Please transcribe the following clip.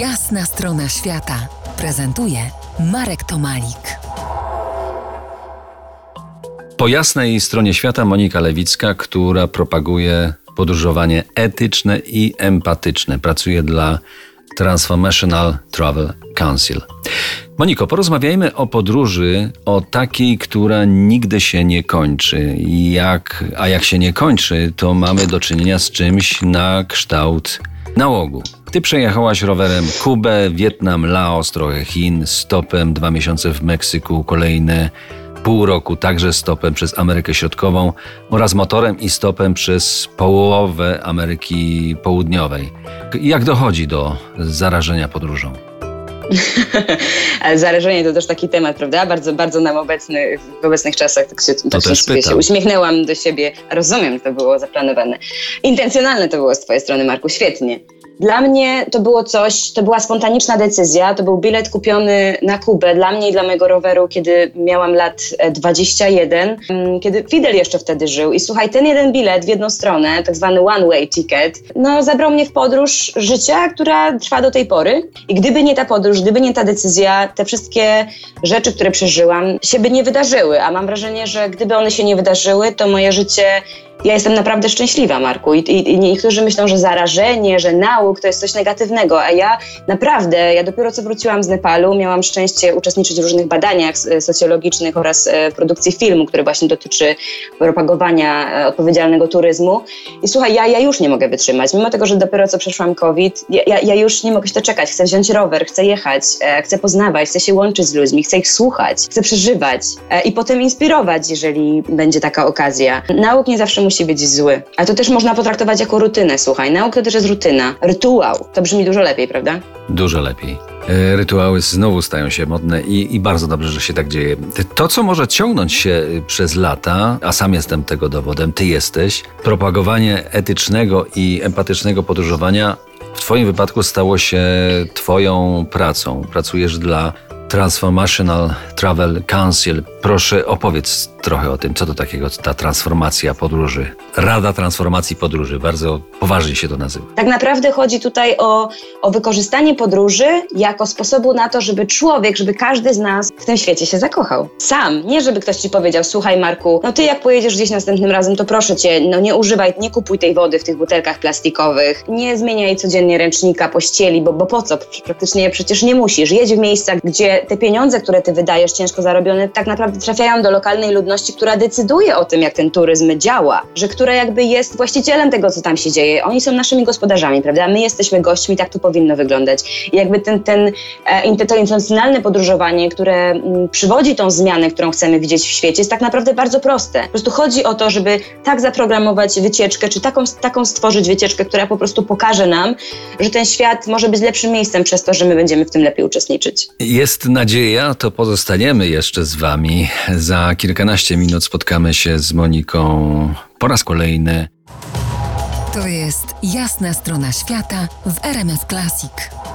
Jasna strona świata prezentuje Marek Tomalik. Po jasnej stronie świata Monika Lewicka, która propaguje podróżowanie etyczne i empatyczne. Pracuje dla Transformational Travel Council. Moniko, porozmawiajmy o podróży, o takiej, która nigdy się nie kończy. Jak, a jak się nie kończy, to mamy do czynienia z czymś na kształt nałogu. Ty przejechałaś rowerem Kubę, Wietnam, Laos, trochę Chin, stopem dwa miesiące w Meksyku, kolejne pół roku także stopem przez Amerykę Środkową oraz motorem i stopem przez połowę Ameryki Południowej. Jak dochodzi do zarażenia podróżą? Zarażenie to też taki temat, prawda? Bardzo, bardzo nam obecny w obecnych czasach. Tak się, tak też sobie się uśmiechnęłam do siebie. Rozumiem, to było zaplanowane. Intencjonalne to było z twojej strony, Marku. Świetnie. Dla mnie to było coś, to była spontaniczna decyzja. To był bilet kupiony na Kubę dla mnie i dla mojego roweru, kiedy miałam lat 21, mm, kiedy Fidel jeszcze wtedy żył. I słuchaj, ten jeden bilet w jedną stronę, tak zwany one-way ticket, no zabrał mnie w podróż życia, która trwa do tej pory. I gdyby nie ta podróż, gdyby nie ta decyzja, te wszystkie rzeczy, które przeżyłam, się by nie wydarzyły. A mam wrażenie, że gdyby one się nie wydarzyły, to moje życie ja jestem naprawdę szczęśliwa, Marku. I, i, I, niektórzy myślą, że zarażenie, że nauk to jest coś negatywnego, a ja naprawdę, ja dopiero co wróciłam z Nepalu, miałam szczęście uczestniczyć w różnych badaniach socjologicznych oraz e, produkcji filmu, który właśnie dotyczy propagowania e, odpowiedzialnego turyzmu. I słuchaj, ja, ja już nie mogę wytrzymać, mimo tego, że dopiero co przeszłam COVID, ja, ja już nie mogę się doczekać. Chcę wziąć rower, chcę jechać, e, chcę poznawać, chcę się łączyć z ludźmi, chcę ich słuchać, chcę przeżywać i potem inspirować, jeżeli będzie taka okazja. Nauk nie zawsze musi być zły. A to też można potraktować jako rutynę, słuchaj. Nauka to też jest rutyna. Rytuał. To brzmi dużo lepiej, prawda? Dużo lepiej. E, rytuały znowu stają się modne i, i, bardzo dobrze, że się tak dzieje. To, co może ciągnąć się y, przez lata, a sam jestem tego dowodem, ty jesteś, propagowanie etycznego i empatycznego podróżowania w Twoim wypadku stało się Twoją pracą. Pracujesz dla Transformational Travel Council. Proszę opowiedz trochę o tym, co to takiego ta transformacja podróży. Rada Transformacji Podróży, bardzo poważnie się to nazywa. Tak naprawdę chodzi tutaj o, o wykorzystanie podróży jako sposobu na to, żeby człowiek, żeby każdy z nas w tym świecie się zakochał. Sam, nie żeby ktoś ci powiedział, słuchaj Marku, no ty jak pojedziesz gdzieś następnym razem, to proszę cię, no nie używaj, nie kupuj tej wody w tych butelkach plastikowych, nie zmieniaj codziennie ręcznika, pościeli, bo, bo po co? Praktycznie przecież nie musisz. Jedź w miejsca, gdzie te pieniądze, które ty wydajesz, ciężko zarobione, tak naprawdę trafiają do lokalnej ludności, która decyduje o tym, jak ten turyzm działa, że która jakby jest właścicielem tego, co tam się dzieje. Oni są naszymi gospodarzami, prawda? My jesteśmy gośćmi, tak to powinno wyglądać. I jakby ten, ten, e, to intencjonalne podróżowanie, które mm, przywodzi tą zmianę, którą chcemy widzieć w świecie, jest tak naprawdę bardzo proste. Po prostu chodzi o to, żeby tak zaprogramować wycieczkę, czy taką, taką stworzyć wycieczkę, która po prostu pokaże nam, że ten świat może być lepszym miejscem przez to, że my będziemy w tym lepiej uczestniczyć. Jest nadzieja, to pozostaniemy jeszcze z Wami. Za kilkanaście minut spotkamy się z Moniką po raz kolejny. To jest jasna strona świata w RMS Classic.